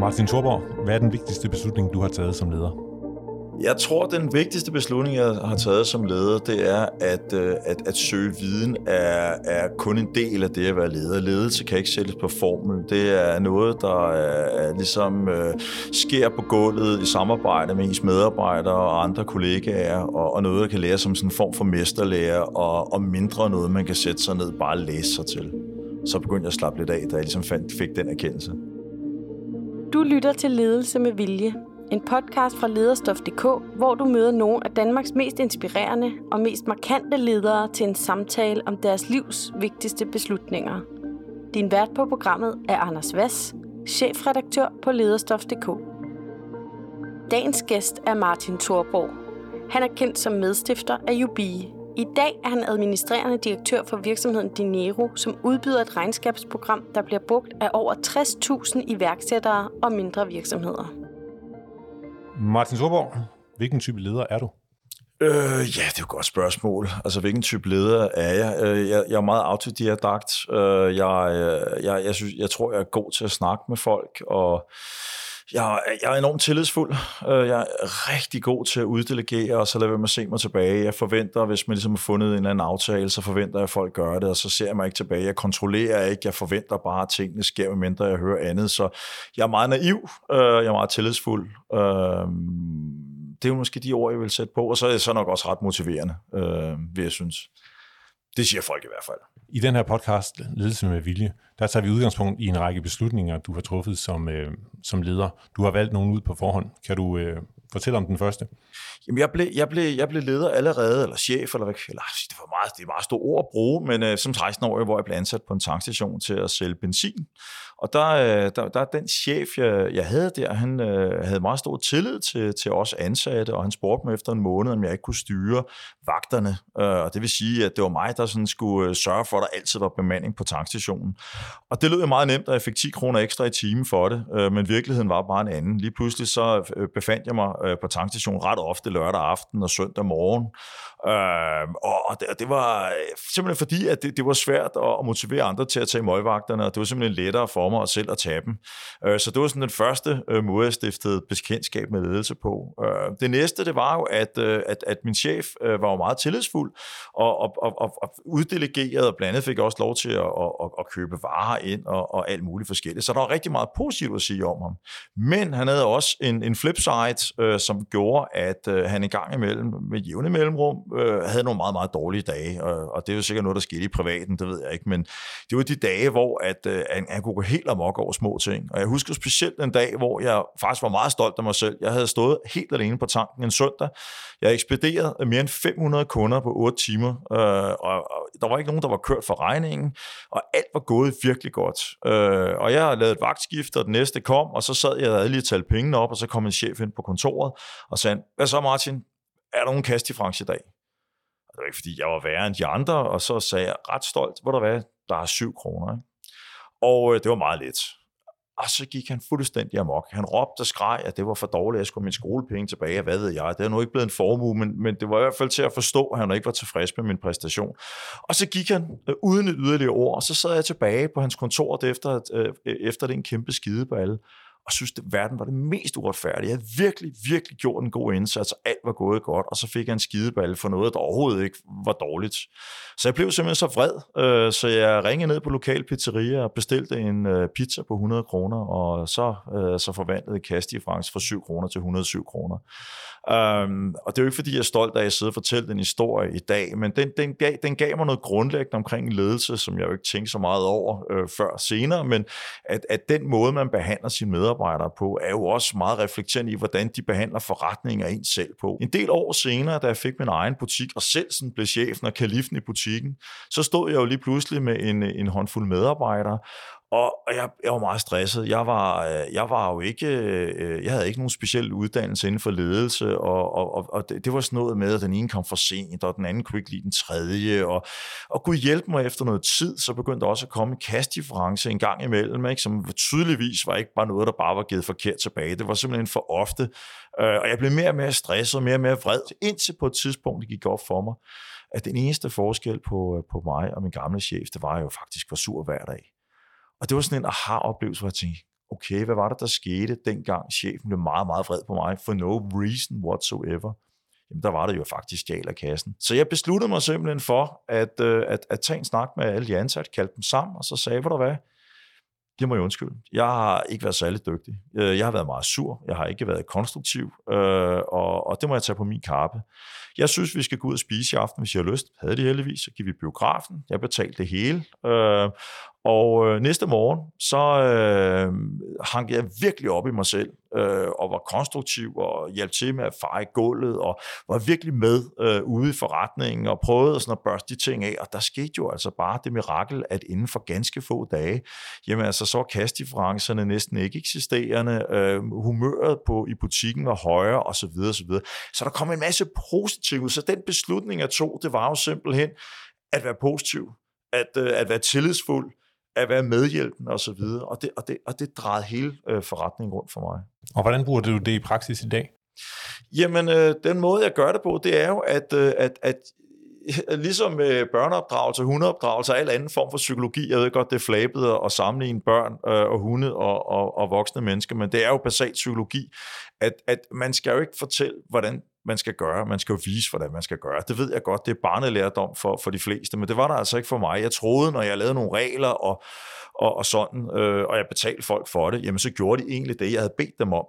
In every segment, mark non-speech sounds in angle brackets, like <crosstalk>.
Martin Thorborg, hvad er den vigtigste beslutning, du har taget som leder? Jeg tror, den vigtigste beslutning, jeg har taget som leder, det er, at, øh, at, at søge viden er, er kun en del af det at være leder. Ledelse kan ikke sættes på formel. Det er noget, der er, ligesom øh, sker på gulvet i samarbejde med ens medarbejdere og andre kollegaer, og, og noget, der kan lære som sådan en form for mesterlærer, og, og mindre noget, man kan sætte sig ned og bare læse sig til. Så begyndte jeg at slappe lidt af, da jeg ligesom fandt, fik den erkendelse. Du lytter til Ledelse med Vilje, en podcast fra lederstof.dk, hvor du møder nogle af Danmarks mest inspirerende og mest markante ledere til en samtale om deres livs vigtigste beslutninger. Din vært på programmet er Anders Vass, chefredaktør på lederstof.dk. Dagens gæst er Martin Thorborg. Han er kendt som medstifter af Jubi. I dag er han administrerende direktør for virksomheden Dinero, som udbyder et regnskabsprogram, der bliver brugt af over 60.000 iværksættere og mindre virksomheder. Martin Sorborg, hvilken type leder er du? Øh, ja, det er jo et godt spørgsmål. Altså, hvilken type leder er jeg? Øh, jeg, jeg er meget autodidakt. Øh, jeg, øh, jeg, jeg, synes, jeg tror, jeg er god til at snakke med folk, og jeg, jeg er enormt tillidsfuld. Øh, jeg er rigtig god til at uddelegere, og så lader jeg mig se mig tilbage. Jeg forventer, hvis man ligesom har fundet en eller anden aftale, så forventer jeg, at folk gør det, og så ser jeg mig ikke tilbage. Jeg kontrollerer ikke, jeg forventer bare, at tingene sker, medmindre jeg hører andet. Så jeg er meget naiv, øh, jeg er meget tillidsfuld. Øh, det er jo måske de ord, jeg vil sætte på, og så er det så nok også ret motiverende, vil jeg synes. Det siger folk i hvert fald. I den her podcast, Ledelse med Vilje, der tager vi udgangspunkt i en række beslutninger, du har truffet som, øh, som leder. Du har valgt nogen ud på forhånd. Kan du øh, fortælle om den første? Jamen, jeg blev, jeg blev, jeg blev leder allerede, eller chef, eller hvad, eller, det var meget, det er meget store ord at bruge, men øh, som 16-årig, hvor jeg blev ansat på en tankstation til at sælge benzin. Og der, øh, der, der den chef, jeg, jeg havde der, han øh, havde meget stor tillid til, til os ansatte, og han spurgte mig efter en måned, om jeg ikke kunne styre vagterne. Øh, og det vil sige, at det var mig, der sådan skulle øh, sørge for, at der altid var bemanding på tankstationen. Og det lød jo meget nemt, at jeg fik 10 kroner ekstra i timen for det, øh, men virkeligheden var bare en anden. Lige pludselig så øh, befandt jeg mig øh, på tankstationen ret ofte lørdag aften og søndag morgen, Øh, og det, det var simpelthen fordi, at det, det var svært at motivere andre til at tage møgvagterne, og det var simpelthen lettere for mig og selv at tage dem. Øh, så det var sådan den første øh, måde, jeg stiftede bekendtskab med ledelse på. Øh, det næste, det var jo, at, øh, at, at min chef øh, var jo meget tillidsfuld og, og, og, og, og uddelegerede, og blandt andet fik jeg også lov til at, at, at købe varer ind og, og alt muligt forskelligt. Så der var rigtig meget positivt at sige om ham. Men han havde også en, en flipside, øh, som gjorde, at øh, han en gang imellem med jævne mellemrum øh, havde nogle meget, meget dårlige dage, og, og det er jo sikkert noget, der skete i privaten, det ved jeg ikke, men det var de dage, hvor at, øh, han, han kunne gå helt amok over små ting. Og jeg husker specielt en dag, hvor jeg faktisk var meget stolt af mig selv. Jeg havde stået helt alene på tanken en søndag. Jeg ekspederede mere end 500 kunder på 8 timer, øh, og, og der var ikke nogen, der var kørt for regningen, og alt var gået virkelig godt. Øh, og jeg havde et vagtskift, og den næste kom, og så sad jeg og lige talt pengene op, og så kom en chef ind på kontoret og sagde, hvad så Martin, er der nogen kastdifference i dag? Og det var ikke fordi, jeg var værre end de andre, og så sagde jeg ret stolt, hvor der var, der er 7 kroner. Ikke? Og øh, det var meget let. Og så gik han fuldstændig amok. Han råbte og skreg, at det var for dårligt, at jeg skulle min skolepenge tilbage, hvad ved jeg. Det er nu ikke blevet en formue, men, men det var i hvert fald til at forstå, at han ikke var tilfreds med min præstation. Og så gik han øh, uden et yderligere ord, og så sad jeg tilbage på hans kontor efter, øh, efter det en kæmpe skideballe og synes, at verden var det mest uretfærdige. Jeg havde virkelig, virkelig gjort en god indsats, og alt var gået godt, og så fik jeg en skideball for noget, der overhovedet ikke var dårligt. Så jeg blev simpelthen så vred, øh, så jeg ringede ned på lokal pizzeria og bestilte en øh, pizza på 100 kroner, og så, øh, så forvandlede Kasti i France fra 7 kroner til 107 kroner. Um, og det er jo ikke, fordi jeg er stolt af, at jeg sidder og fortæller den historie i dag, men den, den, gav, den gav mig noget grundlæggende omkring ledelse, som jeg jo ikke tænkte så meget over øh, før senere, men at, at den måde, man behandler sine medarbejdere på, er jo også meget reflekterende i, hvordan de behandler forretninger ind selv på. En del år senere, da jeg fik min egen butik, og selv sådan blev chefen og kalifen i butikken, så stod jeg jo lige pludselig med en, en håndfuld medarbejdere, og, og jeg, jeg var meget stresset. Jeg var, øh, jeg var jo ikke, øh, jeg havde ikke nogen speciel uddannelse inden for ledelse, og, og, og det, det var sådan noget med, at den ene kom for sent, og den anden kunne ikke lide den tredje, og, og kunne hjælpe mig efter noget tid, så begyndte der også at komme en kastdifference en gang imellem, ikke, som tydeligvis var ikke bare noget, der bare var givet forkert tilbage. Det var simpelthen for ofte, øh, og jeg blev mere og mere stresset, mere og mere vred, indtil på et tidspunkt, det gik op for mig, at den eneste forskel på, på mig og min gamle chef, det var, jo faktisk var sur hver dag. Og det var sådan en aha-oplevelse, hvor jeg tænkte, okay, hvad var det, der skete dengang chefen blev meget, meget vred på mig, for no reason whatsoever? Jamen, der var det jo faktisk stjal af kassen. Så jeg besluttede mig simpelthen for at, øh, at, at tage en snak med alle de ansatte, kaldte dem sammen, og så sagde, hvor der hvad, det må jeg undskylde. Jeg har ikke været særlig dygtig. Øh, jeg har været meget sur. Jeg har ikke været konstruktiv. Øh, og, og det må jeg tage på min kappe. Jeg synes, vi skal gå ud og spise i aften, hvis jeg har lyst. Havde det heldigvis, så gik vi biografen. Jeg betalte det hele. Og øh, næste morgen, så øh, hang jeg virkelig op i mig selv, øh, og var konstruktiv, og hjalp til med at feje gulvet, og var virkelig med øh, ude i forretningen, og prøvede sådan at børste de ting af, og der skete jo altså bare det mirakel, at inden for ganske få dage, jamen altså, så var kastdifferencerne næsten ikke eksisterende, øh, humøret på, i butikken var højere, og så videre, og så videre. Så der kom en masse positivt, så den beslutning, jeg tog, det var jo simpelthen at være positiv, at, øh, at være tillidsfuld, at være medhjælpen og så videre. Og det, og det, og det drejede hele øh, forretningen rundt for mig. Og hvordan bruger du det i praksis i dag? Jamen, øh, den måde, jeg gør det på, det er jo, at, øh, at, at <laughs> ligesom med børneopdragelse, hundeopdragelse og al anden form for psykologi, jeg ved godt, det er flabet at sammenligne børn øh, og hunde og, og, og voksne mennesker, men det er jo basalt psykologi, at, at man skal jo ikke fortælle, hvordan man skal gøre. Man skal jo vise, hvordan man skal gøre. Det ved jeg godt, det er barnelærdom for, for de fleste, men det var der altså ikke for mig. Jeg troede, når jeg lavede nogle regler og, og, og sådan, øh, og jeg betalte folk for det, jamen så gjorde de egentlig det, jeg havde bedt dem om.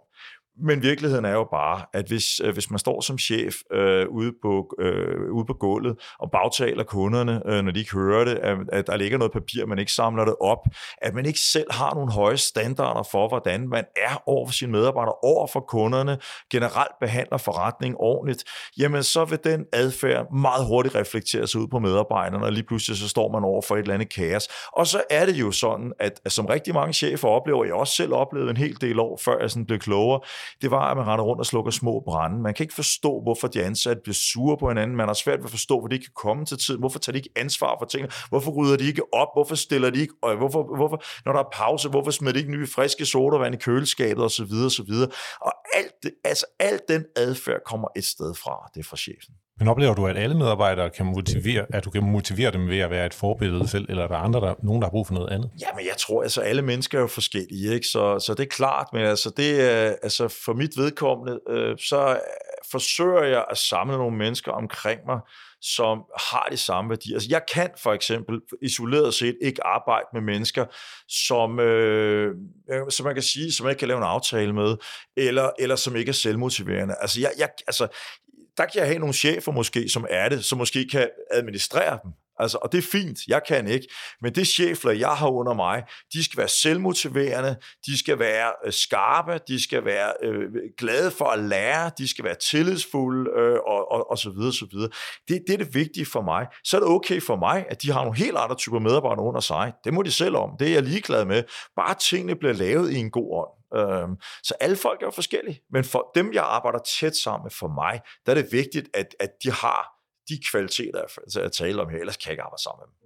Men virkeligheden er jo bare, at hvis, øh, hvis man står som chef øh, ude, på, øh, ude på gulvet og bagtaler kunderne, øh, når de ikke hører det, at, at der ligger noget papir, man ikke samler det op, at man ikke selv har nogle høje standarder for, hvordan man er over for sine medarbejdere, over for kunderne, generelt behandler forretningen ordentligt, jamen så vil den adfærd meget hurtigt reflektere sig ud på medarbejderne, og lige pludselig så står man over for et eller andet kaos. Og så er det jo sådan, at, at som rigtig mange chefer oplever, jeg også selv oplevede en hel del år, før jeg sådan blev klogere, det var, at man render rundt og slukker små brænde. Man kan ikke forstå, hvorfor de ansatte bliver sure på hinanden. Man har svært ved at forstå, hvor de ikke kan komme til tiden. Hvorfor tager de ikke ansvar for tingene? Hvorfor rydder de ikke op? Hvorfor stiller de ikke? Og hvorfor, hvorfor, når der er pause, hvorfor smider de ikke nye friske sodavand i køleskabet og så videre og så videre. Og alt, det, altså, alt den adfærd kommer et sted fra. Det er fra chefen. Men oplever du, at alle medarbejdere kan motivere, at du kan motivere dem ved at være et forbillede selv, eller er der andre, der, nogen, der har brug for noget andet? Jamen, jeg tror, altså alle mennesker er jo forskellige, ikke? Så, så det er klart, men altså, det, øh, altså for mit vedkommende, øh, så øh, forsøger jeg at samle nogle mennesker omkring mig, som har de samme værdier. Altså, jeg kan for eksempel isoleret set ikke arbejde med mennesker, som, øh, øh som man kan sige, som jeg ikke kan lave en aftale med, eller, eller som ikke er selvmotiverende. Altså, jeg, jeg, altså, der kan jeg have nogle chefer måske, som er det, som måske kan administrere dem. Altså, og det er fint, jeg kan ikke. Men det chefer, jeg har under mig, de skal være selvmotiverende, de skal være øh, skarpe, de skal være øh, glade for at lære, de skal være tillidsfulde øh, og, og, og så videre, så videre. Det, det er det vigtige for mig. Så er det okay for mig, at de har nogle helt andre typer medarbejdere under sig. Det må de selv om. Det er jeg ligeglad med. Bare tingene bliver lavet i en god ånd. Øhm, så alle folk er jo forskellige, men for dem, jeg arbejder tæt sammen med, for mig, der er det vigtigt, at, at de har de kvaliteter, jeg altså, taler om her, ellers kan jeg ikke arbejde sammen med dem.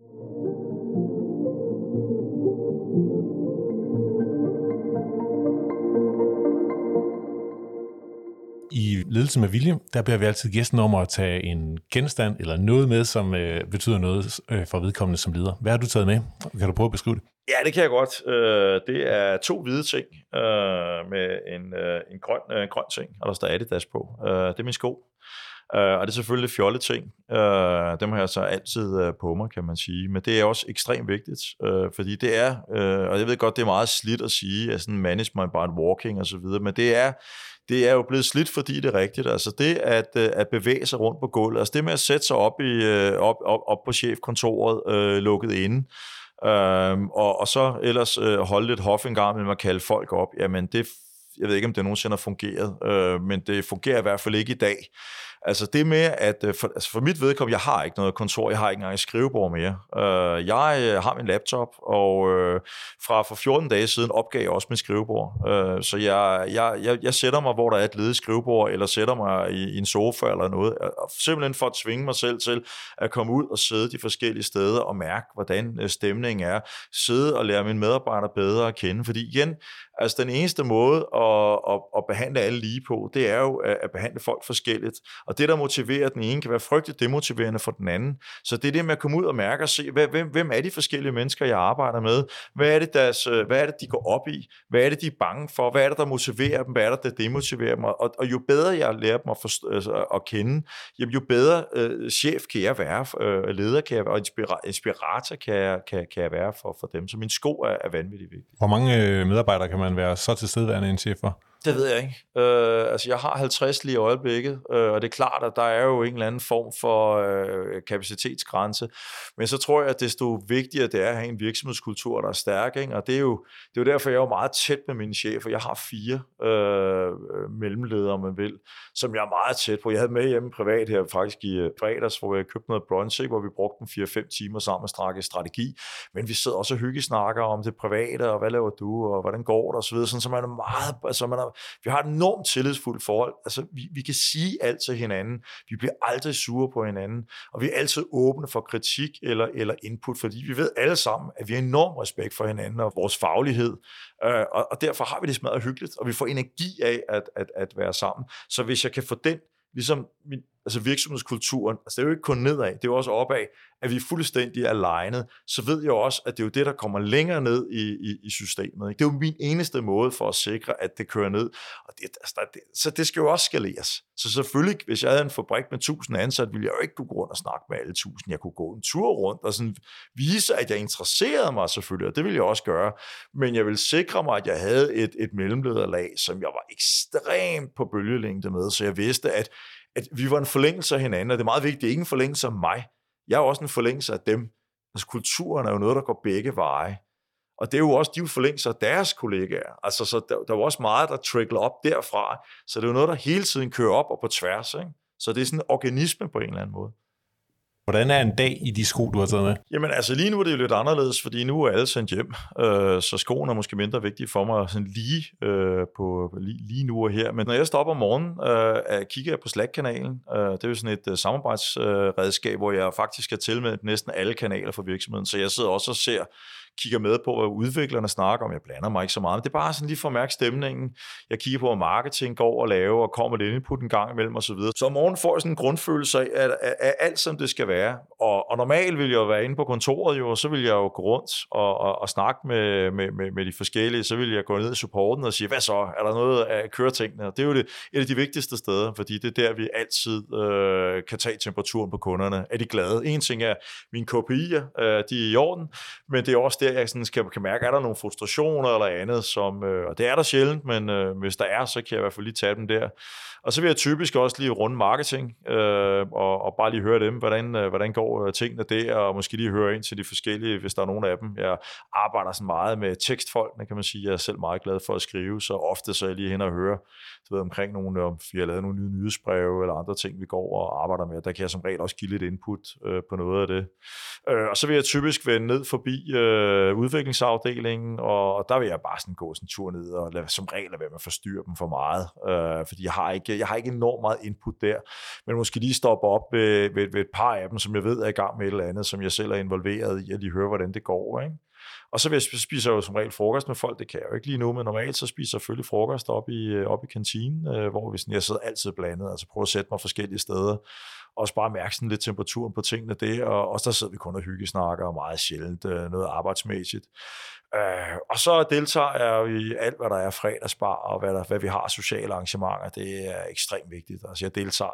I ledelse med vilje, der beder vi altid gæsten om at tage en genstand eller noget med, som øh, betyder noget øh, for vedkommende som leder. Hvad har du taget med? Kan du prøve at beskrive det? Ja, det kan jeg godt. Øh, det er to hvide ting øh, med en, øh, en, grøn, en grøn ting, og der står Adidas på. Øh, det er min sko. Øh, og det er selvfølgelig fjolle ting. dem har jeg så altid på mig, kan man sige. Men det er også ekstremt vigtigt, fordi det er, og jeg ved godt, det er meget slidt at sige, at sådan my by walking og så videre, men det er, det er jo blevet slidt, fordi det er rigtigt. Altså det at, at bevæge sig rundt på gulvet, altså det med at sætte sig op, i, op, op, op på chefkontoret, øh, lukket inde, Øhm, og, og så ellers øh, holde lidt hof en gang med at kalde folk op, jamen det, jeg ved ikke, om det nogensinde har fungeret, øh, men det fungerer i hvert fald ikke i dag. Altså det med, at øh, for, altså for mit vedkommende, jeg har ikke noget kontor, jeg har ikke engang et skrivebord mere. Uh, jeg øh, har min laptop, og uh, fra for 14 dage siden opgav jeg også min skrivebord. Uh, så jeg, jeg, jeg, jeg sætter mig, hvor der er et ledigt skrivebord, eller sætter mig i, i en sofa eller noget, simpelthen for at tvinge mig selv til at komme ud og sidde de forskellige steder og mærke, hvordan stemningen er. Sidde og lære mine medarbejdere bedre at kende, fordi igen, altså den eneste måde at, at, at behandle alle lige på, det er jo at behandle folk forskelligt. Og det, der motiverer den ene, kan være frygteligt demotiverende for den anden. Så det er det med at komme ud og mærke og se, hvem, hvem er de forskellige mennesker, jeg arbejder med? Hvad er, det, deres, øh, hvad er det, de går op i? Hvad er det, de er bange for? Hvad er det, der motiverer dem? Hvad er det, der demotiverer dem? Og, og jo bedre jeg lærer dem at, forstå, altså, at kende, jamen, jo bedre øh, chef kan jeg være, øh, leder kan jeg være, og inspirator kan jeg, kan, kan jeg være for, for dem. Så min sko er, er vanvittigt vigtig. Hvor mange øh, medarbejdere kan man man være så tilstedeværende en chef for? Det ved jeg ikke. Øh, altså, jeg har 50 lige i øjeblikket, øh, og det er klart, at der er jo en eller anden form for øh, kapacitetsgrænse. Men så tror jeg, at desto vigtigere det er at have en virksomhedskultur, der er stærk. Ikke? Og det er, jo, det er jo derfor, jeg er jo meget tæt med mine chefer. Jeg har fire øh, mellemledere, om man vil, som jeg er meget tæt på. Jeg havde med hjemme privat her faktisk i øh, fredags, hvor jeg købte noget brunch, ikke? hvor vi brugte en 4-5 timer sammen med strategi. Men vi sidder også og hyggesnakker om det private, og hvad laver du, og hvordan går det, og så videre. Sådan, så man er meget, altså man er, vi har et enormt tillidsfuldt forhold. Altså, vi, vi kan sige alt til hinanden. Vi bliver aldrig sure på hinanden. Og vi er altid åbne for kritik eller, eller input, fordi vi ved alle sammen, at vi har enorm respekt for hinanden og vores faglighed. Øh, og, og derfor har vi det smadret hyggeligt, og vi får energi af at, at, at være sammen. Så hvis jeg kan få den ligesom min, altså virksomhedskulturen, altså det er jo ikke kun nedad, det er jo også opad, at vi er fuldstændig alignet, så ved jeg også, at det er jo det, der kommer længere ned i, i, i systemet. Ikke? Det er jo min eneste måde for at sikre, at det kører ned. Og det, altså, det, så det skal jo også skaleres. Så selvfølgelig, hvis jeg havde en fabrik med 1000 ansatte, ville jeg jo ikke kunne gå rundt og snakke med alle 1000. Jeg kunne gå en tur rundt og sådan vise, at jeg interesserede mig selvfølgelig, og det ville jeg også gøre. Men jeg ville sikre mig, at jeg havde et, et mellemlederlag, som jeg var ekstremt på bølgelængde med, så jeg vidste, at at vi var en forlængelse af hinanden, og det er meget vigtigt, det er ikke en forlængelse af mig. Jeg er også en forlængelse af dem. Altså kulturen er jo noget, der går begge veje. Og det er jo også, de er jo forlængelse af deres kollegaer. Altså, så der, der er jo også meget, der trickler op derfra. Så det er jo noget, der hele tiden kører op og på tværs. Ikke? Så det er sådan en organisme på en eller anden måde. Hvordan er en dag i de sko, du har taget med? Jamen altså lige nu er det jo lidt anderledes, fordi nu er alle sendt hjem, øh, så skoene er måske mindre vigtige for mig sådan lige, øh, på, lige, lige nu og her. Men når jeg stopper om morgenen, øh, kigger jeg på Slack-kanalen. Øh, det er jo sådan et øh, samarbejdsredskab, øh, hvor jeg faktisk er til med næsten alle kanaler for virksomheden, så jeg sidder også og ser kigger med på, hvad udviklerne snakker om. Jeg blander mig ikke så meget, men det er bare sådan lige for at mærke stemningen. Jeg kigger på, hvad marketing går og laver, og kommer lidt input en gang imellem osv. Så, så om morgenen får jeg sådan en grundfølelse af, at, af, alt som det skal være. Og, og normalt vil jeg jo være inde på kontoret, jo, og så vil jeg jo gå rundt og, og, og snakke med, med, med, med de forskellige. Så vil jeg gå ned i supporten og sige, hvad så? Er der noget af køretingene? Det er jo det, et af de vigtigste steder, fordi det er der, vi altid øh, kan tage temperaturen på kunderne. Er de glade? En ting er, mine KPI'er, øh, de er i orden, men det er også der, jeg sådan skal, kan mærke, er der nogle frustrationer eller andet, som, øh, og det er der sjældent, men øh, hvis der er, så kan jeg i hvert fald lige tage dem der. Og så vil jeg typisk også lige runde marketing, øh, og, og bare lige høre dem, hvordan, øh, hvordan går øh, tingene der, og måske lige høre ind til de forskellige, hvis der er nogen af dem. Jeg arbejder sådan meget med tekstfolkene, kan man sige. Jeg er selv meget glad for at skrive, så ofte så er jeg lige hen og høre du ved, omkring nogle, om vi har lavet nogle nye nyhedsbreve eller andre ting, vi går og arbejder med. Der kan jeg som regel også give lidt input øh, på noget af det. Øh, og så vil jeg typisk vende ned forbi øh, Øh, udviklingsafdelingen, og der vil jeg bare sådan gå sådan en tur ned og lade, som regel være med at forstyrre dem for meget, øh, fordi jeg har, ikke, jeg har ikke enormt meget input der, men måske lige stoppe op ved, ved, ved et par af dem, som jeg ved er i gang med et eller andet, som jeg selv er involveret i, og lige høre, hvordan det går. Ikke? Og så spiser jeg jo som regel frokost med folk, det kan jeg jo ikke lige nu, men normalt så spiser jeg selvfølgelig frokost op i, op i kantinen, øh, hvor vi sådan, jeg sidder altid blandet, altså prøver at sætte mig forskellige steder, også bare mærke sådan lidt temperaturen på tingene det, og og så sidder vi kun og hyggesnakker, og meget sjældent øh, noget arbejdsmæssigt. Øh, og så deltager jeg i alt, hvad der er fredagsbar, og hvad, der, hvad vi har sociale arrangementer, det er ekstremt vigtigt. Altså jeg deltager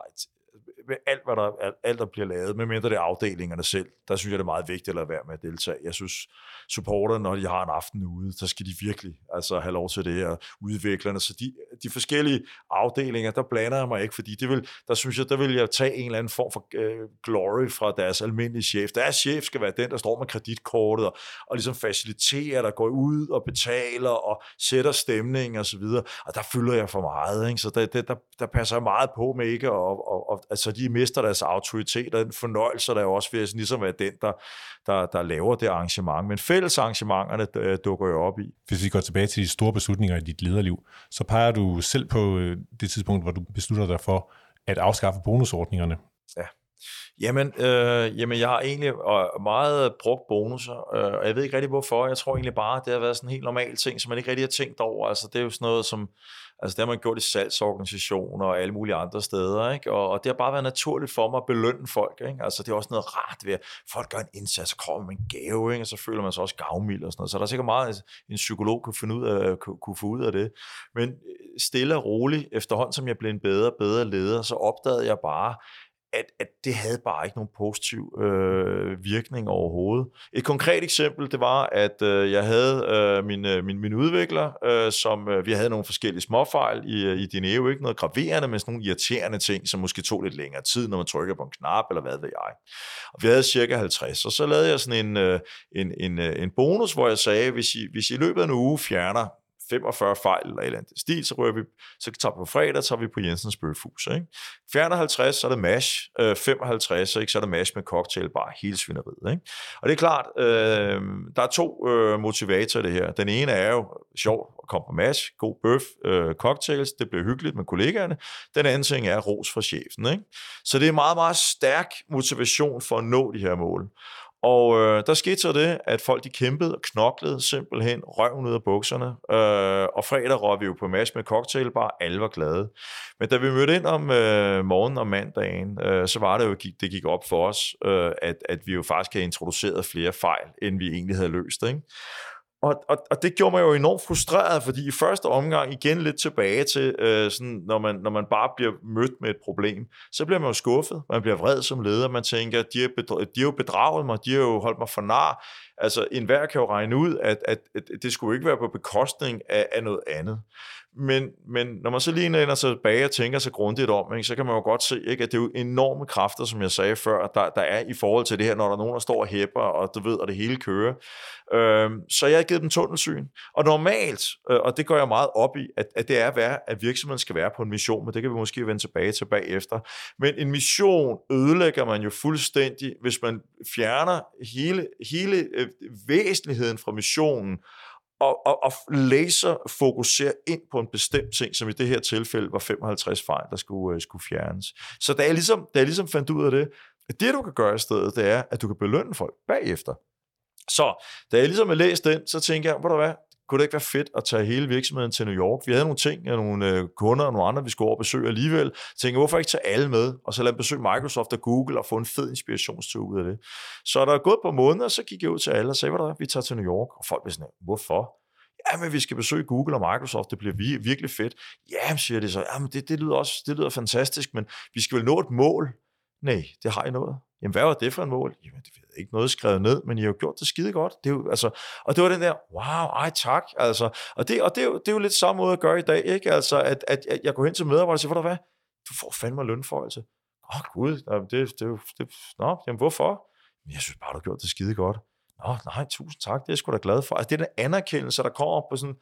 med alt, hvad der, alt, der bliver lavet, medmindre det er afdelingerne selv. Der synes jeg, det er meget vigtigt at lade være med at deltage. Jeg synes, supporterne, når de har en aften ude, så skal de virkelig altså, have lov til det, og udviklerne. Så de, de forskellige afdelinger, der blander jeg mig ikke, fordi det vil, der synes jeg, der vil jeg tage en eller anden form for uh, glory fra deres almindelige chef. Deres chef skal være den, der står med kreditkortet og, og ligesom faciliterer, der går ud og betaler og sætter stemning og så videre. Og der fylder jeg for meget, ikke? så der, der, der, der passer jeg meget på med ikke, og, og, og altså de mister deres autoritet, og den fornøjelse, der er også ved at ligesom være den, der, der, der laver det arrangement. Men fælles arrangementerne øh, dukker jo op i. Hvis vi går tilbage til de store beslutninger i dit lederliv, så peger du selv på øh, det tidspunkt, hvor du beslutter dig for at afskaffe bonusordningerne. Ja. Jamen, øh, jamen, jeg har egentlig øh, meget brugt bonusser, øh, og jeg ved ikke rigtig hvorfor. Jeg tror egentlig bare, det har været sådan en helt normal ting, som man ikke rigtig har tænkt over. Altså, det er jo sådan noget, som Altså det har man gjort i salgsorganisationer og alle mulige andre steder, ikke? Og, og det har bare været naturligt for mig at belønne folk, ikke? Altså det er også noget rart ved, at folk gør en indsats, og kommer med en gave, ikke? Og så føler man sig også gavmild og sådan noget. Så der er sikkert meget, en psykolog kunne, finde ud af, kunne, få ud af det. Men stille og roligt, efterhånden som jeg blev en bedre og bedre leder, så opdagede jeg bare, at, at det havde bare ikke nogen positiv øh, virkning overhovedet. Et konkret eksempel, det var, at øh, jeg havde øh, min, øh, min, min udvikler, øh, som øh, vi havde nogle forskellige småfejl i, øh, i Dineo, ikke noget graverende, men sådan nogle irriterende ting, som måske tog lidt længere tid, når man trykker på en knap, eller hvad ved jeg. Og vi havde cirka 50, og så lavede jeg sådan en, øh, en, en, øh, en bonus, hvor jeg sagde, hvis I, hvis I i løbet af en uge fjerner 45 fejl eller et eller andet stil, så, rører vi, så tager vi på fredag, tager vi på Jensens Bøfhus. Ikke? 54, så er det mash. Øh, 55, ikke? så er det mash med cocktailbar, hele svineriet. Ikke? Og det er klart, øh, der er to øh, motivatorer det her. Den ene er jo sjov at komme på mash, god bøf, øh, cocktails, det bliver hyggeligt med kollegaerne. Den anden ting er ros fra chefen. Ikke? Så det er meget, meget stærk motivation for at nå de her mål. Og øh, der skete så det, at folk de kæmpede og knoklede simpelthen røven ud af bukserne. Øh, og fredag røg vi jo på match med cocktailbar, alle var glade. Men da vi mødte ind om øh, morgenen og mandagen, øh, så var det jo, det gik op for os, øh, at, at vi jo faktisk havde introduceret flere fejl, end vi egentlig havde løst. Ikke? Og, og, og det gjorde mig jo enormt frustreret, fordi i første omgang, igen lidt tilbage til, øh, sådan, når, man, når man bare bliver mødt med et problem, så bliver man jo skuffet, man bliver vred som leder, man tænker, de har, bedra- de har jo bedraget mig, de har jo holdt mig for nar. Altså, enhver kan jo regne ud, at, at, at det skulle ikke være på bekostning af, af noget andet. Men, men når man så lige ender sig tilbage og tænker sig grundigt om, ikke, så kan man jo godt se, ikke, at det er jo enorme kræfter, som jeg sagde før, der, der er i forhold til det her, når der er nogen, der står og hæpper, og du ved, at det hele kører. Øhm, så jeg har givet dem tunnelsyn. Og normalt, øh, og det går jeg meget op i, at, at det er værd, at virksomheden skal være på en mission, men det kan vi måske vende tilbage til bagefter. Men en mission ødelægger man jo fuldstændig, hvis man fjerner hele, hele øh, øh, væsentligheden fra missionen, og, og, og laser fokuserer ind på en bestemt ting, som i det her tilfælde var 55 fejl, der skulle, øh, skulle fjernes. Så da jeg, ligesom, da jeg ligesom fandt ud af det, at det du kan gøre i stedet, det er, at du kan belønne folk bagefter. Så da jeg ligesom har læst den, så tænker jeg, hvor der hvad, kunne det ikke være fedt at tage hele virksomheden til New York? Vi havde nogle ting, øh, nogle øh, kunder og nogle andre, vi skulle over besøge alligevel. Jeg tænkte, hvorfor ikke tage alle med, og så lade dem besøge Microsoft og Google og få en fed inspirationstur ud af det. Så der er gået på måneder, så gik jeg ud til alle og sagde, hvad der er, vi tager til New York. Og folk blev sådan, hvorfor? Ja, men vi skal besøge Google og Microsoft, det bliver virkelig fedt. Ja, siger de så, ja, men det, det, lyder også det lyder fantastisk, men vi skal vel nå et mål. Nej, det har I nået. Jamen, hvad var det for en mål? Jamen, det ved ikke noget skrevet ned, men I har jo gjort det skide godt. Det er jo, altså, og det var den der, wow, ej tak. Altså, og det, og det, er jo, det er jo lidt samme måde at gøre i dag, ikke? Altså, at, at, at jeg går hen til medarbejdere og siger, hvor hvad? Du får fandme lønforholdelse. Åh, oh, gud, det, det, det, det, nå, jamen, hvorfor? Men jeg synes bare, du har gjort det skide godt. Nå, nej, tusind tak, det er jeg sgu da glad for. Altså, det er den anerkendelse, der kommer på sådan,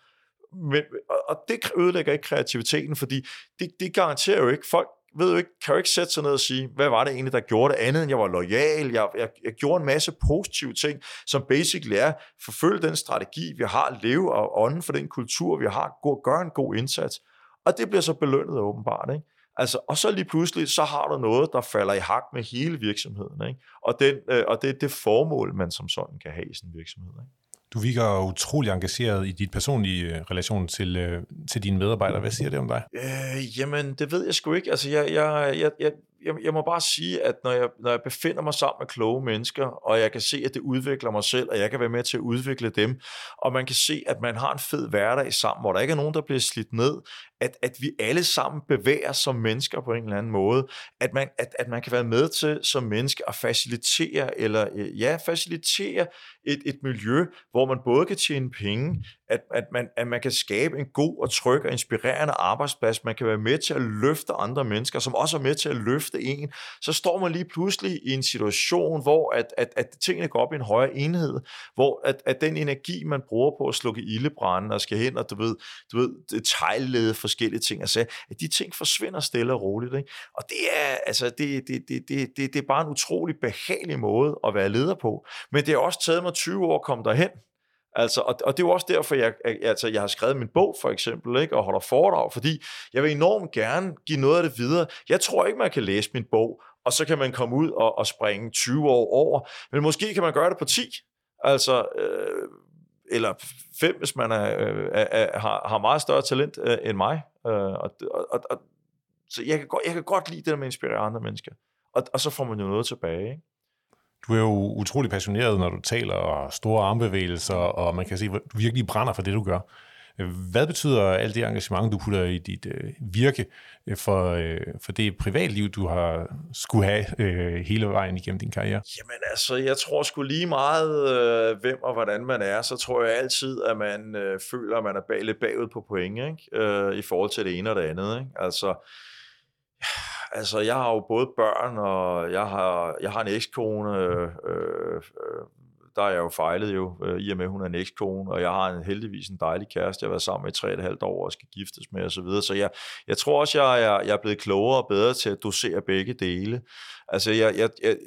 men, og det ødelægger ikke kreativiteten, fordi det, det garanterer jo ikke, folk ved du ikke, kan jo ikke sætte sig ned og sige, hvad var det egentlig, der gjorde det andet, end jeg var lojal, jeg, jeg, jeg gjorde en masse positive ting, som basically er, forfølge den strategi, vi har, leve og ånden for den kultur, vi har, gå, gøre en god indsats. Og det bliver så belønnet åbenbart, ikke? Altså, og så lige pludselig, så har du noget, der falder i hak med hele virksomheden. Ikke? Og, den, øh, og det er det formål, man som sådan kan have i sådan en virksomhed. Ikke? Du virker utrolig engageret i dit personlige øh, relation til, øh, til dine medarbejdere. Hvad siger det om dig? Øh, jamen, det ved jeg sgu ikke. Altså, jeg, jeg, jeg, jeg, jeg, jeg må bare sige, at når jeg, når jeg befinder mig sammen med kloge mennesker, og jeg kan se, at det udvikler mig selv, og jeg kan være med til at udvikle dem, og man kan se, at man har en fed hverdag sammen, hvor der ikke er nogen, der bliver slidt ned, at, at vi alle sammen bevæger som mennesker på en eller anden måde, at man, at, at man kan være med til som menneske at facilitere, eller øh, ja, facilitere et, et miljø, hvor man både kan tjene penge, at, at, man, at man kan skabe en god og tryg og inspirerende arbejdsplads, man kan være med til at løfte andre mennesker, som også er med til at løfte en, så står man lige pludselig i en situation, hvor at, at, at tingene går op i en højere enhed, hvor at, at den energi, man bruger på at slukke ildebranden og skal hen og du ved, du ved detaljlede forskellige ting, og så, at de ting forsvinder stille og roligt. Ikke? Og det er, altså, det, det, det, det, det, det er bare en utrolig behagelig måde at være leder på. Men det har også taget mig 20 år at komme derhen. Altså, og, og det er jo også derfor, jeg, altså, jeg har skrevet min bog, for eksempel, ikke, og holder foredrag, fordi jeg vil enormt gerne give noget af det videre. Jeg tror ikke, man kan læse min bog og så kan man komme ud og, og springe 20 år over. Men måske kan man gøre det på 10. Altså, øh, eller 5, hvis man er, øh, er, er, har, har meget større talent øh, end mig. Øh, og, og, og, så jeg kan, godt, jeg kan godt lide det der med at inspirere andre mennesker. Og, og så får man jo noget tilbage. Ikke? Du er jo utrolig passioneret, når du taler og store armbevægelser, og man kan se, at du virkelig brænder for det, du gør. Hvad betyder alt det engagement, du putter i dit øh, virke øh, for, øh, for det privatliv, du har skulle have øh, hele vejen igennem din karriere? Jamen altså, jeg tror sgu lige meget, øh, hvem og hvordan man er, så tror jeg altid, at man øh, føler, at man er bag, lidt bagud på point, ikke? Øh, i forhold til det ene og det andet. Ikke? Altså, altså, jeg har jo både børn, og jeg har, jeg har en ekskone, øh, øh, der er jeg jo fejlet jo, øh, i og med, at hun er en ekskone, og jeg har en, heldigvis en dejlig kæreste, jeg har været sammen med i tre og et halvt år og skal giftes med osv. Så, videre. så jeg, jeg tror også, jeg er, jeg er blevet klogere og bedre til at dosere begge dele. Altså, jeg, jeg, jeg,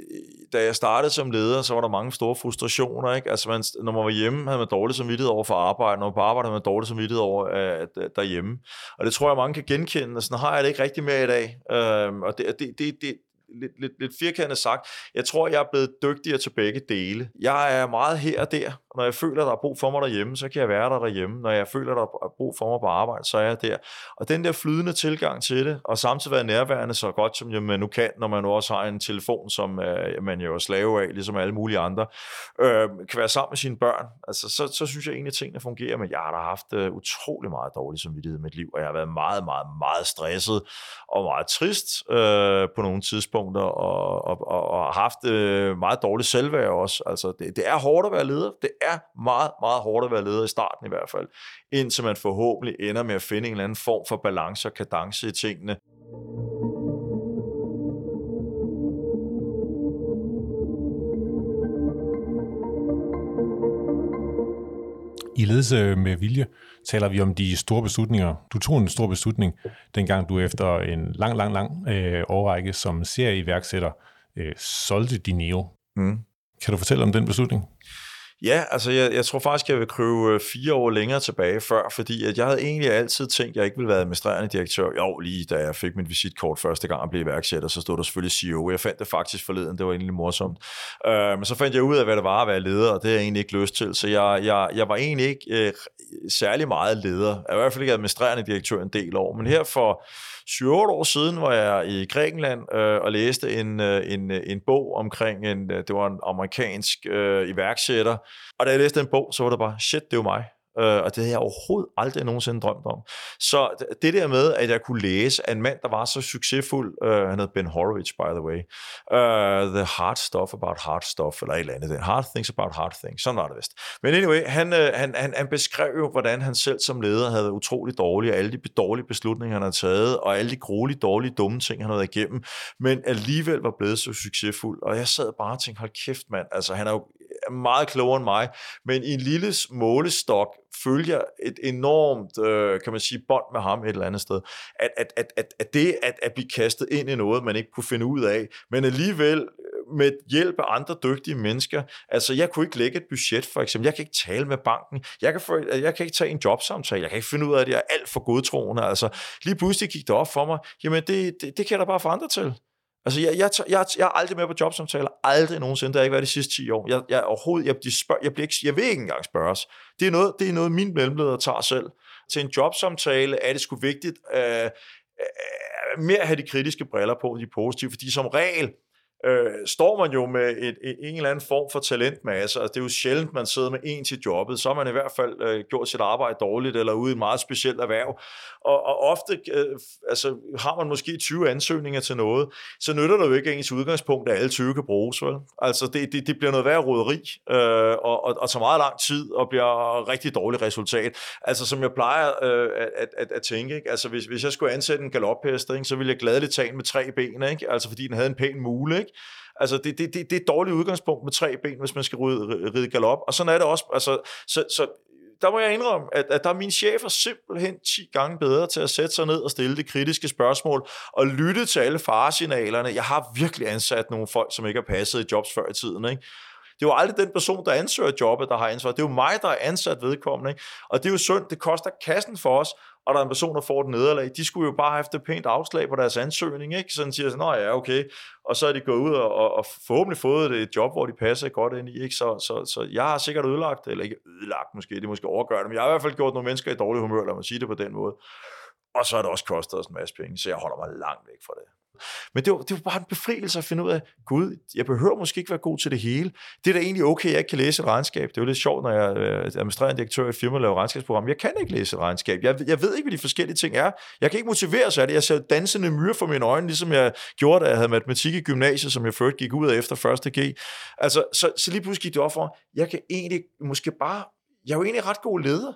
da jeg startede som leder, så var der mange store frustrationer. Ikke? Altså, man, når man var hjemme, havde man dårlig samvittighed over for arbejde. Når man på arbejde, havde man dårlig samvittighed over at, at, derhjemme. Og det tror jeg, mange kan genkende. Og sådan har jeg det ikke rigtig mere i dag. Øhm, og det, det, det, det, lidt, lidt, lidt firkantet sagt, jeg tror, jeg er blevet dygtigere til begge dele. Jeg er meget her og der. Når jeg føler, der er brug for mig derhjemme, så kan jeg være der derhjemme. Når jeg føler, der er brug for mig på arbejde, så er jeg der. Og den der flydende tilgang til det, og samtidig være nærværende så godt, som man nu kan, når man nu også har en telefon, som øh, man jo er slave af, ligesom alle mulige andre, øh, kan være sammen med sine børn. Altså, så, så synes jeg egentlig, at tingene fungerer, men jeg har da haft øh, utrolig meget dårlig samvittighed i mit liv, og jeg har været meget, meget, meget stresset og meget trist øh, på nogle tidspunkter, og, og, og, og haft øh, meget dårligt selvværd også. Altså, det, det er hårdt at være leder. Det er meget, meget hårdt at være leder i starten i hvert fald, indtil man forhåbentlig ender med at finde en eller anden form for balance og kadence i tingene. I ledelse med vilje taler vi om de store beslutninger. Du tog en stor beslutning, dengang du efter en lang, lang, lang øh, årrække som serieværksætter øh, solgte Dineo. Mm. Kan du fortælle om den beslutning? Ja, altså jeg, jeg tror faktisk, jeg vil kryve øh, fire år længere tilbage før, fordi at jeg havde egentlig altid tænkt, at jeg ikke ville være administrerende direktør. Jo, lige da jeg fik mit visitkort første gang og blev iværksætter, så stod der selvfølgelig CEO. Jeg fandt det faktisk forleden, det var egentlig morsomt. Øh, men så fandt jeg ud af, hvad det var at være leder, og det har jeg egentlig ikke lyst til. Så jeg, jeg, jeg var egentlig ikke øh, særlig meget leder. Jeg var i hvert fald ikke administrerende direktør en del år. Men her for 7 år siden var jeg i Grækenland øh, og læste en, øh, en, øh, en bog omkring, en, øh, det var en amerikansk øh, iværksætter, og da jeg læste den bog, så var det bare, shit, det er jo mig. Øh, og det havde jeg overhovedet aldrig nogensinde drømt om. Så det der med, at jeg kunne læse af en mand, der var så succesfuld, øh, han hed Ben Horowitz, by the way, uh, The Hard Stuff About Hard Stuff, eller et eller andet, Hard Things About Hard Things, sådan var det vist. Men anyway, han, øh, han, han, han beskrev jo, hvordan han selv som leder havde været utrolig dårlig, og alle de dårlige beslutninger, han havde taget, og alle de gruelige, dårlige, dumme ting, han havde igennem, men alligevel var blevet så succesfuld. Og jeg sad bare og tænkte, hold kæft mand, altså han er jo meget klogere end mig, men i en lille målestok følger et enormt, øh, kan man sige, bånd med ham et eller andet sted. At, at, at, at, at det at, at blive kastet ind i noget, man ikke kunne finde ud af, men alligevel øh, med hjælp af andre dygtige mennesker. Altså, jeg kunne ikke lægge et budget, for eksempel. Jeg kan ikke tale med banken. Jeg kan, for, øh, jeg kan ikke tage en jobsamtale. Jeg kan ikke finde ud af, at jeg er alt for godtroende. Altså, lige pludselig gik det op for mig. Jamen, det, det, det kan jeg da bare få andre til. Altså, jeg, jeg, jeg, jeg er aldrig med på jobsamtaler. Aldrig nogensinde. Det har ikke været de sidste 10 år. Jeg, jeg, overhovedet, jeg, de spørg, jeg, bliver ikke, jeg vil ikke engang spørges. Det er noget, det er noget min mellemleder tager selv. Til en jobsamtale er det sgu vigtigt øh, øh, mere at have de kritiske briller på, de positive, fordi som regel, øh, står man jo med et, et, en eller anden form for talentmasse, og det er jo sjældent, man sidder med en til jobbet, så har man i hvert fald øh, gjort sit arbejde dårligt, eller ude i et meget specielt erhverv, og, og ofte øh, altså, har man måske 20 ansøgninger til noget, så nytter det jo ikke ens udgangspunkt, at alle 20 kan bruges, vel? Altså, det, det, det bliver noget værd roderi, øh, og, og, og tager meget lang tid, og bliver rigtig dårligt resultat. Altså, som jeg plejer øh, at, at, at tænke, ikke? Altså, hvis, hvis jeg skulle ansætte en galophest, ikke, så ville jeg gladeligt tage en med tre ben, ikke? Altså, fordi den havde en pæn mule, ikke? Altså, det, det, det, det er et dårligt udgangspunkt med tre ben, hvis man skal ride, ride galop. Og sådan er det også. Altså, så, så der må jeg indrømme, at, at der er mine chefer simpelthen 10 gange bedre til at sætte sig ned og stille det kritiske spørgsmål og lytte til alle faresignalerne. Jeg har virkelig ansat nogle folk, som ikke har passet i jobs før i tiden. Ikke? Det er jo aldrig den person, der ansøger jobbet, der har ansvar. Det er jo mig, der er ansat vedkommende. Ikke? Og det er jo synd, det koster kassen for os, og der er en person, der får et nederlag, de skulle jo bare have et pænt afslag på deres ansøgning, ikke? Sådan siger sådan, ja, okay, og så er de gået ud og, og, og forhåbentlig fået et job, hvor de passer godt ind i, ikke? Så, så, så jeg har sikkert ødelagt, eller ikke ødelagt måske, det er måske overgørende, men jeg har i hvert fald gjort nogle mennesker i dårlig humør, lad mig sige det på den måde. Og så har det også kostet os en masse penge, så jeg holder mig langt væk fra det. Men det var, det var bare en befrielse at finde ud af, gud, jeg behøver måske ikke være god til det hele. Det er da egentlig okay, jeg ikke kan læse et regnskab. Det er jo lidt sjovt, når jeg er administrerende direktør i et firma og laver regnskabsprogram. Jeg kan ikke læse et regnskab. Jeg, jeg ved ikke, hvad de forskellige ting er. Jeg kan ikke motivere sig af det. Jeg ser dansende myre for mine øjne, ligesom jeg gjorde, da jeg havde matematik i gymnasiet, som jeg først gik ud af efter første G. Altså, så, så lige pludselig gik det op for, jeg kan egentlig måske bare, jeg er jo egentlig ret god leder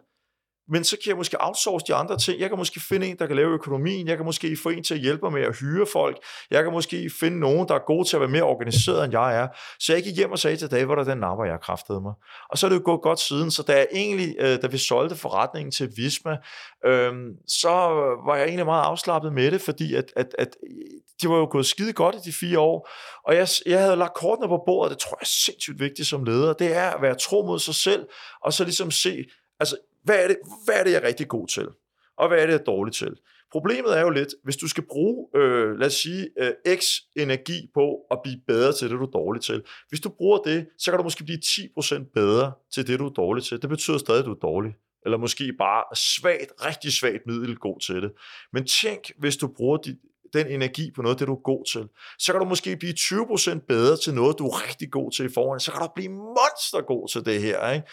men så kan jeg måske outsource de andre ting. Jeg kan måske finde en, der kan lave økonomien. Jeg kan måske få en til at hjælpe mig med at hyre folk. Jeg kan måske finde nogen, der er gode til at være mere organiseret, end jeg er. Så jeg gik hjem og sagde til David, hvor der den napper, jeg kraftede mig. Og så er det jo gået godt siden. Så da jeg egentlig, øh, da vi solgte forretningen til Visma, øhm, så var jeg egentlig meget afslappet med det, fordi at, at, at det var jo gået skide godt i de fire år. Og jeg, jeg havde lagt kortene på bordet, det tror jeg er sindssygt vigtigt som leder. Det er at være tro mod sig selv, og så ligesom se, altså hvad er, det, hvad er det, jeg er rigtig god til? Og hvad er det, jeg er dårlig til? Problemet er jo lidt, hvis du skal bruge, øh, lad os sige, øh, x energi på at blive bedre til det, du er dårlig til. Hvis du bruger det, så kan du måske blive 10% bedre til det, du er dårlig til. Det betyder stadig, at du er dårlig. Eller måske bare svagt, rigtig svagt middel god til det. Men tænk, hvis du bruger dit, den energi på noget, det du er god til. Så kan du måske blive 20% bedre til noget, du er rigtig god til i forhånd. Så kan du blive monster god til det her. Ikke?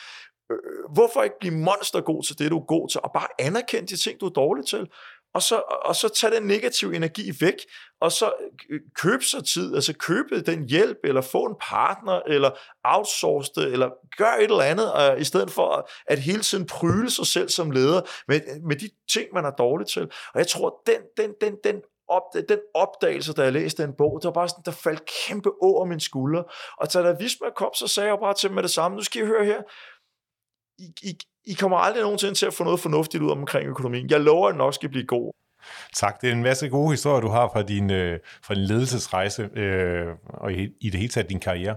Øh, hvorfor ikke blive monstergod til det, du er god til, og bare anerkende de ting, du er dårlig til, og så, og så tage den negative energi væk, og så øh, købe sig tid, altså købe den hjælp, eller få en partner, eller outsource det, eller gør et eller andet, og i stedet for at hele tiden pryle sig selv som leder med, med de ting, man er dårlig til. Og jeg tror, den, den, den, den op, den opdagelse, da jeg læste den bog, det var bare sådan, der faldt kæmpe over min skulder. Og da der Visma kom, så sagde jeg bare til med det samme, nu skal I høre her, i, I, I kommer aldrig nogensinde til at få noget fornuftigt ud omkring økonomien. Jeg lover, at den nok skal blive god. Tak. Det er en masse gode historier, du har fra din, øh, fra din ledelsesrejse øh, og i, i det hele taget din karriere.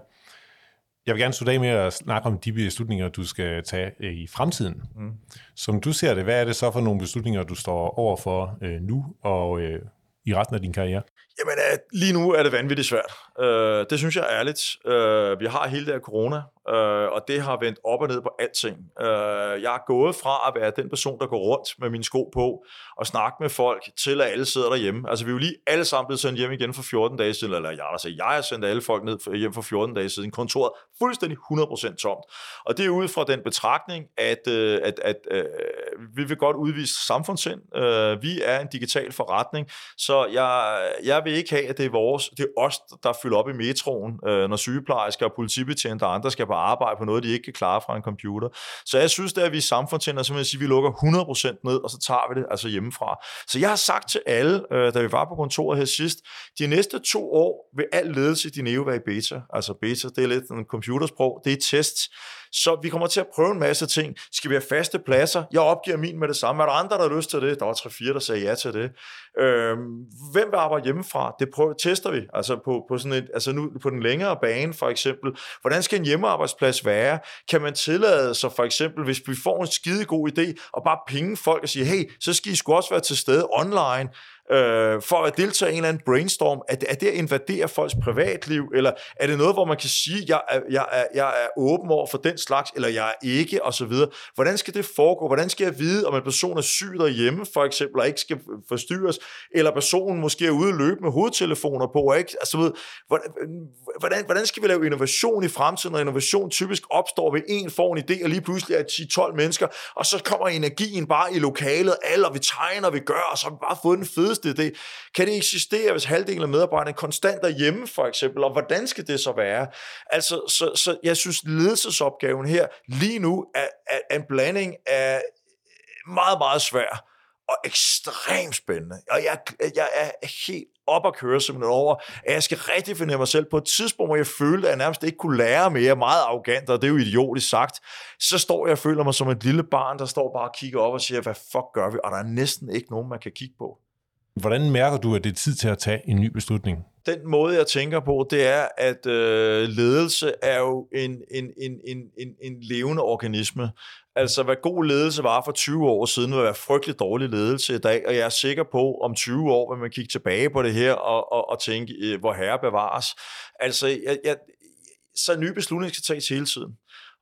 Jeg vil gerne slutte af med at snakke om de beslutninger, du skal tage øh, i fremtiden. Mm. Som du ser det, hvad er det så for nogle beslutninger, du står over for øh, nu og øh, i resten af din karriere? Jamen, øh, lige nu er det vanvittigt svært. Øh, det synes jeg er ærligt. Øh, vi har hele det her corona, øh, og det har vendt op og ned på alting. Øh, jeg er gået fra at være den person, der går rundt med mine sko på og snakke med folk, til at alle sidder derhjemme. Altså, vi er jo lige alle sammen blevet sendt hjem igen for 14 dage siden, eller jeg, altså, jeg har sendt alle folk ned hjem for 14 dage siden. Kontoret fuldstændig 100% tomt. Og det er ud fra den betragtning, at, øh, at, at øh, vi vil godt udvise samfundssind. Øh, vi er en digital forretning, så jeg, jeg vil ikke have, at det er vores, det er os, der fylder op i metroen, øh, når sygeplejersker og politibetjente og andre skal på arbejde på noget, de ikke kan klare fra en computer. Så jeg synes, det er, at vi er samfundstænder, så vil sige, at vi lukker 100% ned, og så tager vi det altså hjemmefra. Så jeg har sagt til alle, øh, da vi var på kontoret her sidst, de næste to år vil al ledelse i Dineo være i beta. Altså beta, det er lidt en computersprog, det er tests. Så vi kommer til at prøve en masse ting. Skal vi have faste pladser? Jeg opgiver min med det samme. Er der andre, der har lyst til det? Der var 3-4, der sagde ja til det. Øhm, hvem vil arbejde hjemmefra? Det prøver, tester vi. Altså på, på, sådan et, altså nu, på den længere bane for eksempel. Hvordan skal en hjemmearbejdsplads være? Kan man tillade sig for eksempel, hvis vi får en skide god idé, og bare pinge folk og sige, hey, så skal I sgu også være til stede online øh, for at deltage i en eller anden brainstorm? Er det, er det at invadere folks privatliv, eller er det noget, hvor man kan sige, jeg er, jeg er, jeg er åben over for den slags, eller jeg er ikke, og så videre. Hvordan skal det foregå? Hvordan skal jeg vide, om en person er syg derhjemme, for eksempel, og ikke skal forstyrres, eller personen måske er ude og løbe med hovedtelefoner på, og ikke, altså, ved, hvordan, hvordan skal vi lave innovation i fremtiden, når innovation typisk opstår ved en får en idé, og lige pludselig er 10-12 mennesker, og så kommer energien bare i lokalet, alle, og vi tegner, vi gør, og så har vi bare fået den fedeste idé. Kan det eksistere, hvis halvdelen af medarbejderne konstant er hjemme, for eksempel, og hvordan skal det så være? Altså, så, så jeg synes, ledelsesopgaven her lige nu er, er, er en blanding af meget, meget svær og ekstremt spændende. Og jeg, jeg er helt op at køre simpelthen over, at jeg skal rigtig finde mig selv på et tidspunkt, hvor jeg følte, at jeg nærmest ikke kunne lære mere, meget arrogant, og det er jo idiotisk sagt, så står jeg og føler mig som et lille barn, der står bare og kigger op og siger, hvad fuck gør vi? Og der er næsten ikke nogen, man kan kigge på. Hvordan mærker du, at det er tid til at tage en ny beslutning? Den måde, jeg tænker på, det er, at øh, ledelse er jo en, en, en, en, en, en levende organisme. Altså, hvad god ledelse var for 20 år siden, vil være frygtelig dårlig ledelse i dag, og jeg er sikker på, om 20 år vil man kigge tilbage på det her og, og, og tænke, øh, hvor herre bevares. Altså, jeg, jeg, så nye beslutninger skal tages hele tiden.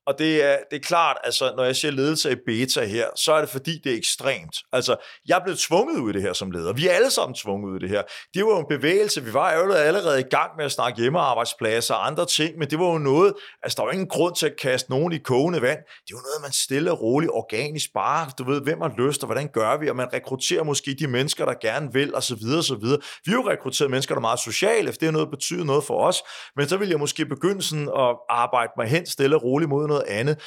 Og det er, det er klart, altså, når jeg siger ledelse i beta her, så er det fordi, det er ekstremt. Altså, jeg blev tvunget ud i det her som leder. Vi er alle sammen tvunget ud i det her. Det var jo en bevægelse. Vi var jo allerede i gang med at snakke hjemmearbejdspladser og andre ting, men det var jo noget, altså der var ingen grund til at kaste nogen i kogende vand. Det var noget, man stille og roligt, organisk bare, du ved, hvem har lyst, og hvordan gør vi, og man rekrutterer måske de mennesker, der gerne vil, og så videre, og så videre. Vi har jo rekrutteret mennesker, der er meget sociale, for det er noget, der betyder noget for os, men så vil jeg måske begynde sådan at arbejde mig hen stille og roligt mod noget andet.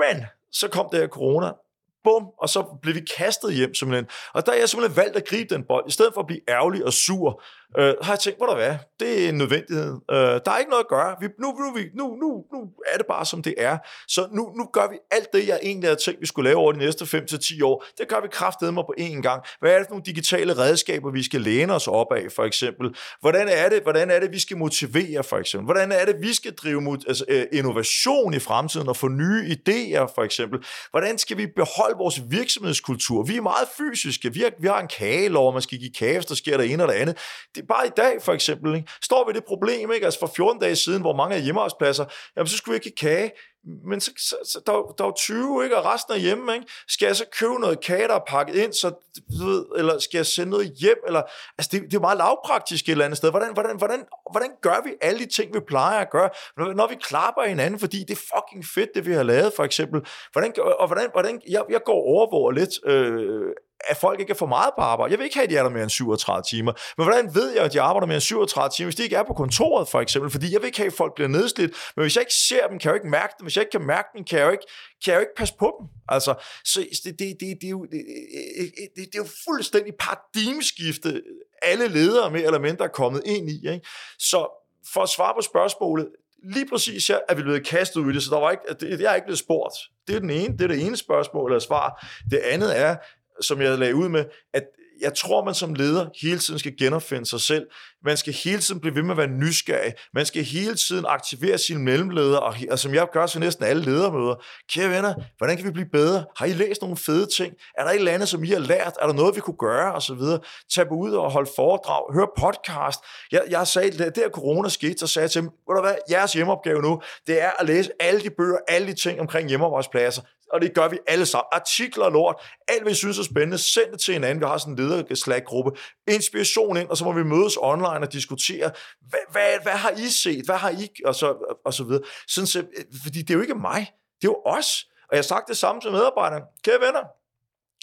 Men så kom det her corona, bum, og så blev vi kastet hjem simpelthen. Og der har jeg simpelthen valgt at gribe den bold, i stedet for at blive ærgerlig og sur, øh, har jeg tænkt, hvor der hvad, det er en nødvendighed. Øh, der er ikke noget at gøre. Vi, nu, nu, nu, nu, nu er det bare, som det er. Så nu, nu gør vi alt det, jeg egentlig havde tænkt, vi skulle lave over de næste 5-10 år. Det gør vi kraftedeme mig på én gang. Hvad er det for nogle digitale redskaber, vi skal læne os op af, for eksempel? Hvordan er det, hvordan er det vi skal motivere, for eksempel? Hvordan er det, vi skal drive mod, altså, øh, innovation i fremtiden og få nye idéer, for eksempel? Hvordan skal vi beholde vores virksomhedskultur? Vi er meget fysiske. Vi har, vi har en kagelov, man skal give kage, der sker der ene eller andet. Det, bare i dag, for eksempel, ikke? står vi det problem, ikke? altså for 14 dage siden, hvor mange af hjemmearbejdspladser, jamen så skulle vi ikke kage, men så, så, så der, der er 20, ikke? og resten er hjemme. Ikke? Skal jeg så købe noget kage, der er pakket ind, så, du ved, eller skal jeg sende noget hjem? Eller, altså det, det er meget lavpraktisk et eller andet sted. Hvordan, hvordan, hvordan, hvordan gør vi alle de ting, vi plejer at gøre, når, når vi klapper hinanden, fordi det er fucking fedt, det vi har lavet, for eksempel. Hvordan, og hvordan, hvordan jeg, jeg går overvåger lidt øh, at folk ikke er for meget på arbejde. Jeg vil ikke have, at de er der mere end 37 timer. Men hvordan ved jeg, at de arbejder mere end 37 timer, hvis de ikke er på kontoret, for eksempel? Fordi jeg vil ikke have, at folk bliver nedslidt. Men hvis jeg ikke ser dem, kan jeg jo ikke mærke dem. Hvis jeg ikke kan mærke dem, kan jeg jo ikke, kan jeg jo ikke passe på dem. Altså, så det, det, det, det, er jo, det, det, det er jo fuldstændig paradigmeskifte, alle ledere mere eller mindre er kommet ind i. Ikke? Så for at svare på spørgsmålet, lige præcis her er vi blevet kastet ud i det, så der var ikke, det, jeg er ikke blevet spurgt. Det er, den ene, det er det ene spørgsmål eller svar. Det andet er, som jeg lagde ud med, at jeg tror, man som leder hele tiden skal genopfinde sig selv. Man skal hele tiden blive ved med at være nysgerrig. Man skal hele tiden aktivere sine mellemledere, og, og som jeg gør til næsten alle ledermøder. Kære venner, hvordan kan vi blive bedre? Har I læst nogle fede ting? Er der et eller andet, som I har lært? Er der noget, vi kunne gøre? Og så videre. Tag ud og hold foredrag. Hør podcast. Jeg, jeg sagde, det der corona skete, så sagde jeg til dem, ved du hvad, jeres hjemmeopgave nu, det er at læse alle de bøger, alle de ting omkring hjemmearbejdspladser og det gør vi alle sammen. Artikler og lort, alt hvad I synes er spændende, send det til hinanden. Vi har sådan en leder-Slack-gruppe. Inspiration ind, og så må vi mødes online og diskutere, hvad, hvad, hvad har I set, hvad har I, og så, og så videre. Sådan, så, fordi det er jo ikke mig, det er jo os. Og jeg har sagt det samme til medarbejderne. Kære venner,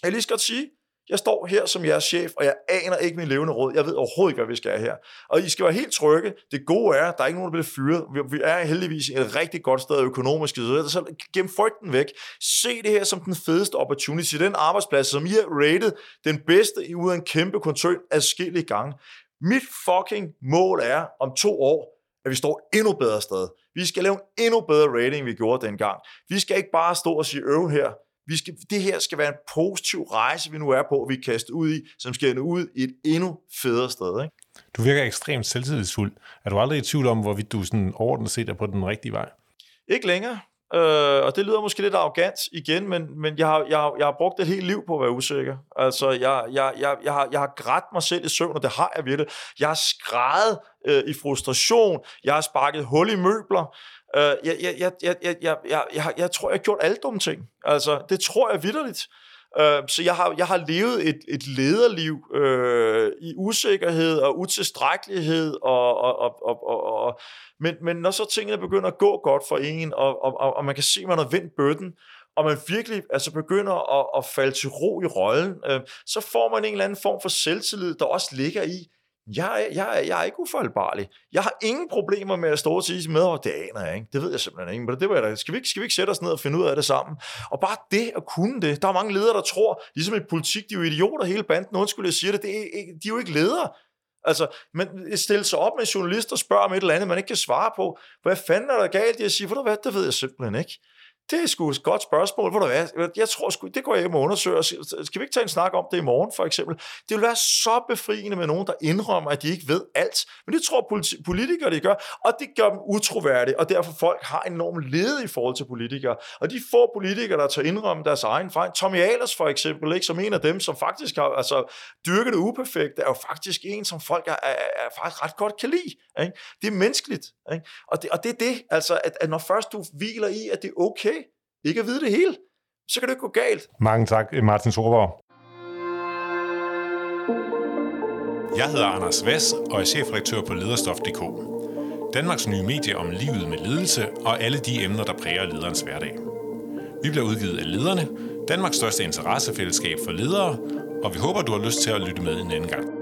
jeg lige skal sige, jeg står her som jeres chef, og jeg aner ikke min levende råd. Jeg ved overhovedet ikke, hvad vi skal her. Og I skal være helt trygge. Det gode er, der er ikke nogen, der bliver fyret. Vi er heldigvis et rigtig godt sted økonomisk. Så gem frygten væk. Se det her som den fedeste opportunity. Den arbejdsplads, som I har rated den bedste i ud af en kæmpe koncern adskillige gange. Mit fucking mål er om to år, at vi står endnu bedre sted. Vi skal lave en endnu bedre rating, vi gjorde dengang. Vi skal ikke bare stå og sige øv her. Vi skal, det her skal være en positiv rejse, vi nu er på, vi er kastet ud i, som skal ende ud i et endnu federe sted. Ikke? Du virker ekstremt selvtillidsfuld. Er du aldrig i tvivl om, hvorvidt du sådan overordnet set er på den rigtige vej? Ikke længere. Øh, og det lyder måske lidt arrogant igen, men, men jeg, har, jeg, har, jeg har brugt et helt liv på at være usikker. Altså, jeg, jeg, jeg, jeg, har, jeg har grædt mig selv i søvn, og det har jeg virkelig. Jeg har skrevet øh, i frustration. Jeg har sparket hul i møbler. Øh, jeg, jeg, jeg, jeg, jeg, jeg, jeg, jeg, jeg tror, jeg har gjort alle dumme ting. Altså, det tror jeg vidderligt. Øh, så jeg har, jeg har levet et, et lederliv øh, i usikkerhed og utilstrækkelighed, og, og, og, og, og, og, men, men når så tingene begynder at gå godt for en, og, og, og, og man kan se, at man har vendt bøtten, og man virkelig altså begynder at, at falde til ro i rollen, øh, så får man en eller anden form for selvtillid, der også ligger i, jeg, jeg, jeg er ikke ufejlbarlig. Jeg har ingen problemer med at stå og sige med, at det aner jeg ikke. Det ved jeg simpelthen ikke. Men det var jeg da. Skal, vi ikke, skal vi ikke sætte os ned og finde ud af det sammen? Og bare det at kunne det. Der er mange ledere, der tror, ligesom i politik, de er jo idioter hele banden. Undskyld, jeg siger det. det er, de er jo ikke ledere. Altså, men stille sig op med en journalist og spørge om et eller andet, man ikke kan svare på. Hvad fanden er der galt i at sige, for hvad, det ved jeg simpelthen ikke. Det er sgu et godt spørgsmål. Hvor du er. Jeg tror sgu, det går jeg hjem og undersøger. Skal vi ikke tage en snak om det i morgen, for eksempel? Det vil være så befriende med nogen, der indrømmer, at de ikke ved alt. Men det tror politi- politikere, de gør, og det gør dem utroværdige, og derfor folk har enorm lede i forhold til politikere. Og de få politikere, der tager indrømme deres egen fejl, Tommy Ahlers for eksempel, ikke, som en af dem, som faktisk har altså, dyrket det uperfekte, er jo faktisk en, som folk er, er, er faktisk ret godt kan lide. Ikke? Det er menneskeligt. Ikke? Og, det, og det er det, altså, at, at når først du hviler i, at det er okay, ikke at vide det hele, så kan det ikke gå galt. Mange tak, Martin Sorborg. Jeg hedder Anders Vass og er chefredaktør på lederstof.dk. Danmarks nye medie om livet med ledelse og alle de emner, der præger lederens hverdag. Vi bliver udgivet af Lederne, Danmarks største interessefællesskab for ledere, og vi håber, du har lyst til at lytte med en anden gang.